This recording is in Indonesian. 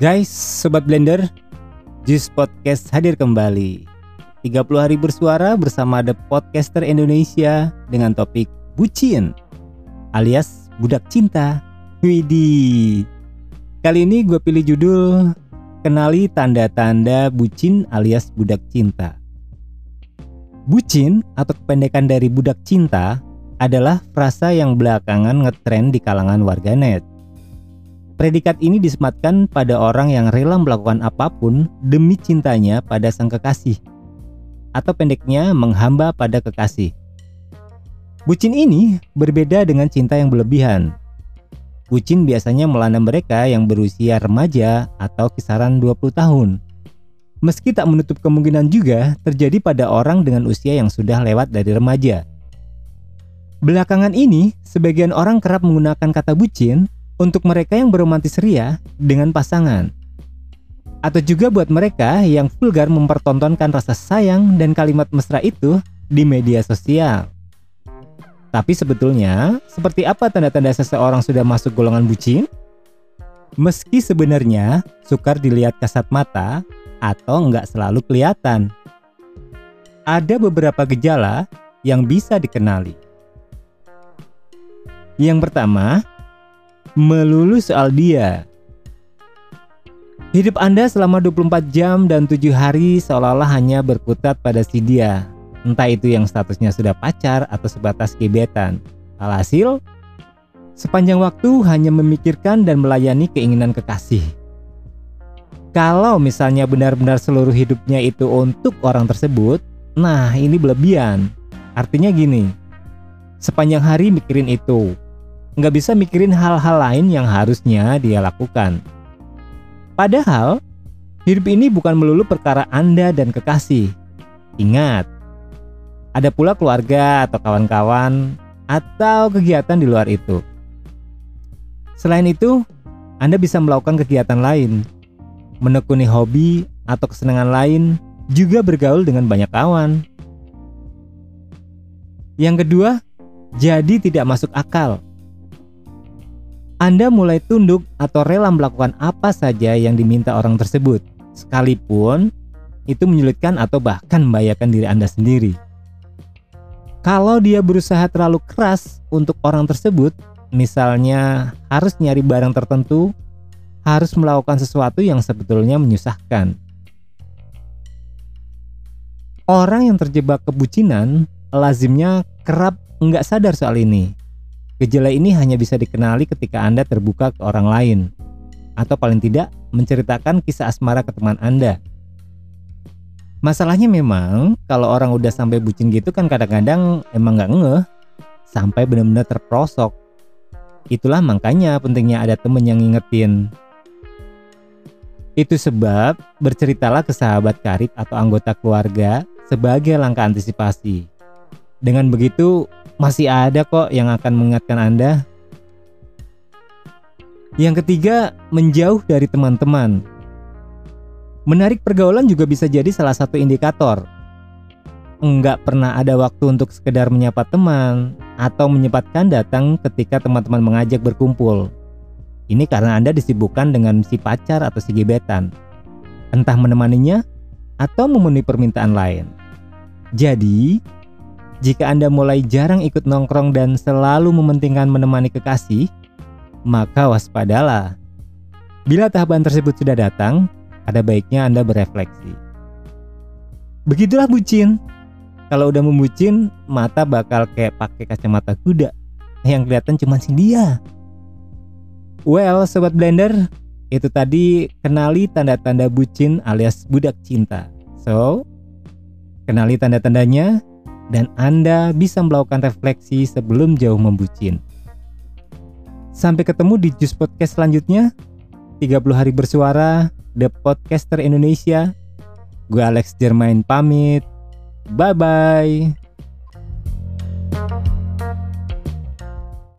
Guys, Sobat Blender, Juice Podcast hadir kembali. 30 hari bersuara bersama The Podcaster Indonesia dengan topik Bucin alias Budak Cinta Widih Kali ini gue pilih judul Kenali tanda-tanda bucin alias budak cinta. Bucin atau kependekan dari budak cinta adalah frasa yang belakangan ngetrend di kalangan warganet Predikat ini disematkan pada orang yang rela melakukan apa pun demi cintanya pada sang kekasih. Atau pendeknya menghamba pada kekasih. Bucin ini berbeda dengan cinta yang berlebihan. Bucin biasanya melanda mereka yang berusia remaja atau kisaran 20 tahun. Meski tak menutup kemungkinan juga terjadi pada orang dengan usia yang sudah lewat dari remaja. Belakangan ini, sebagian orang kerap menggunakan kata bucin untuk mereka yang beromantis ria dengan pasangan. Atau juga buat mereka yang vulgar mempertontonkan rasa sayang dan kalimat mesra itu di media sosial. Tapi sebetulnya, seperti apa tanda-tanda seseorang sudah masuk golongan bucin? Meski sebenarnya sukar dilihat kasat mata atau nggak selalu kelihatan. Ada beberapa gejala yang bisa dikenali. Yang pertama, melulu soal dia. Hidup Anda selama 24 jam dan 7 hari seolah-olah hanya berkutat pada si dia. Entah itu yang statusnya sudah pacar atau sebatas gebetan. Alhasil, sepanjang waktu hanya memikirkan dan melayani keinginan kekasih. Kalau misalnya benar-benar seluruh hidupnya itu untuk orang tersebut, nah ini berlebihan. Artinya gini, sepanjang hari mikirin itu, nggak bisa mikirin hal-hal lain yang harusnya dia lakukan. Padahal, hidup ini bukan melulu perkara Anda dan kekasih. Ingat, ada pula keluarga atau kawan-kawan atau kegiatan di luar itu. Selain itu, Anda bisa melakukan kegiatan lain, menekuni hobi atau kesenangan lain, juga bergaul dengan banyak kawan. Yang kedua, jadi tidak masuk akal. Anda mulai tunduk atau rela melakukan apa saja yang diminta orang tersebut, sekalipun itu menyulitkan atau bahkan membahayakan diri Anda sendiri. Kalau dia berusaha terlalu keras untuk orang tersebut, misalnya harus nyari barang tertentu, harus melakukan sesuatu yang sebetulnya menyusahkan. Orang yang terjebak kebucinan lazimnya kerap nggak sadar soal ini Gejala ini hanya bisa dikenali ketika Anda terbuka ke orang lain, atau paling tidak menceritakan kisah asmara ke teman Anda. Masalahnya memang kalau orang udah sampai bucin gitu kan kadang-kadang emang nggak ngeh sampai benar-benar terprosok. Itulah makanya pentingnya ada temen yang ngingetin. Itu sebab berceritalah ke sahabat karib atau anggota keluarga sebagai langkah antisipasi. Dengan begitu masih ada kok yang akan mengingatkan Anda. Yang ketiga, menjauh dari teman-teman. Menarik pergaulan juga bisa jadi salah satu indikator. Enggak pernah ada waktu untuk sekedar menyapa teman atau menyempatkan datang ketika teman-teman mengajak berkumpul. Ini karena Anda disibukkan dengan si pacar atau si gebetan. Entah menemaninya atau memenuhi permintaan lain. Jadi, jika Anda mulai jarang ikut nongkrong dan selalu mementingkan menemani kekasih, maka waspadalah. Bila tahapan tersebut sudah datang, ada baiknya Anda berefleksi. Begitulah bucin. Kalau udah membucin, mata bakal kayak pakai kacamata kuda. Yang kelihatan cuma si dia. Well, sobat blender, itu tadi kenali tanda-tanda bucin alias budak cinta. So, kenali tanda-tandanya, dan Anda bisa melakukan refleksi sebelum jauh membucin. Sampai ketemu di Jus Podcast selanjutnya. 30 hari bersuara, The Podcaster Indonesia. Gue Alex Jermain pamit. Bye-bye.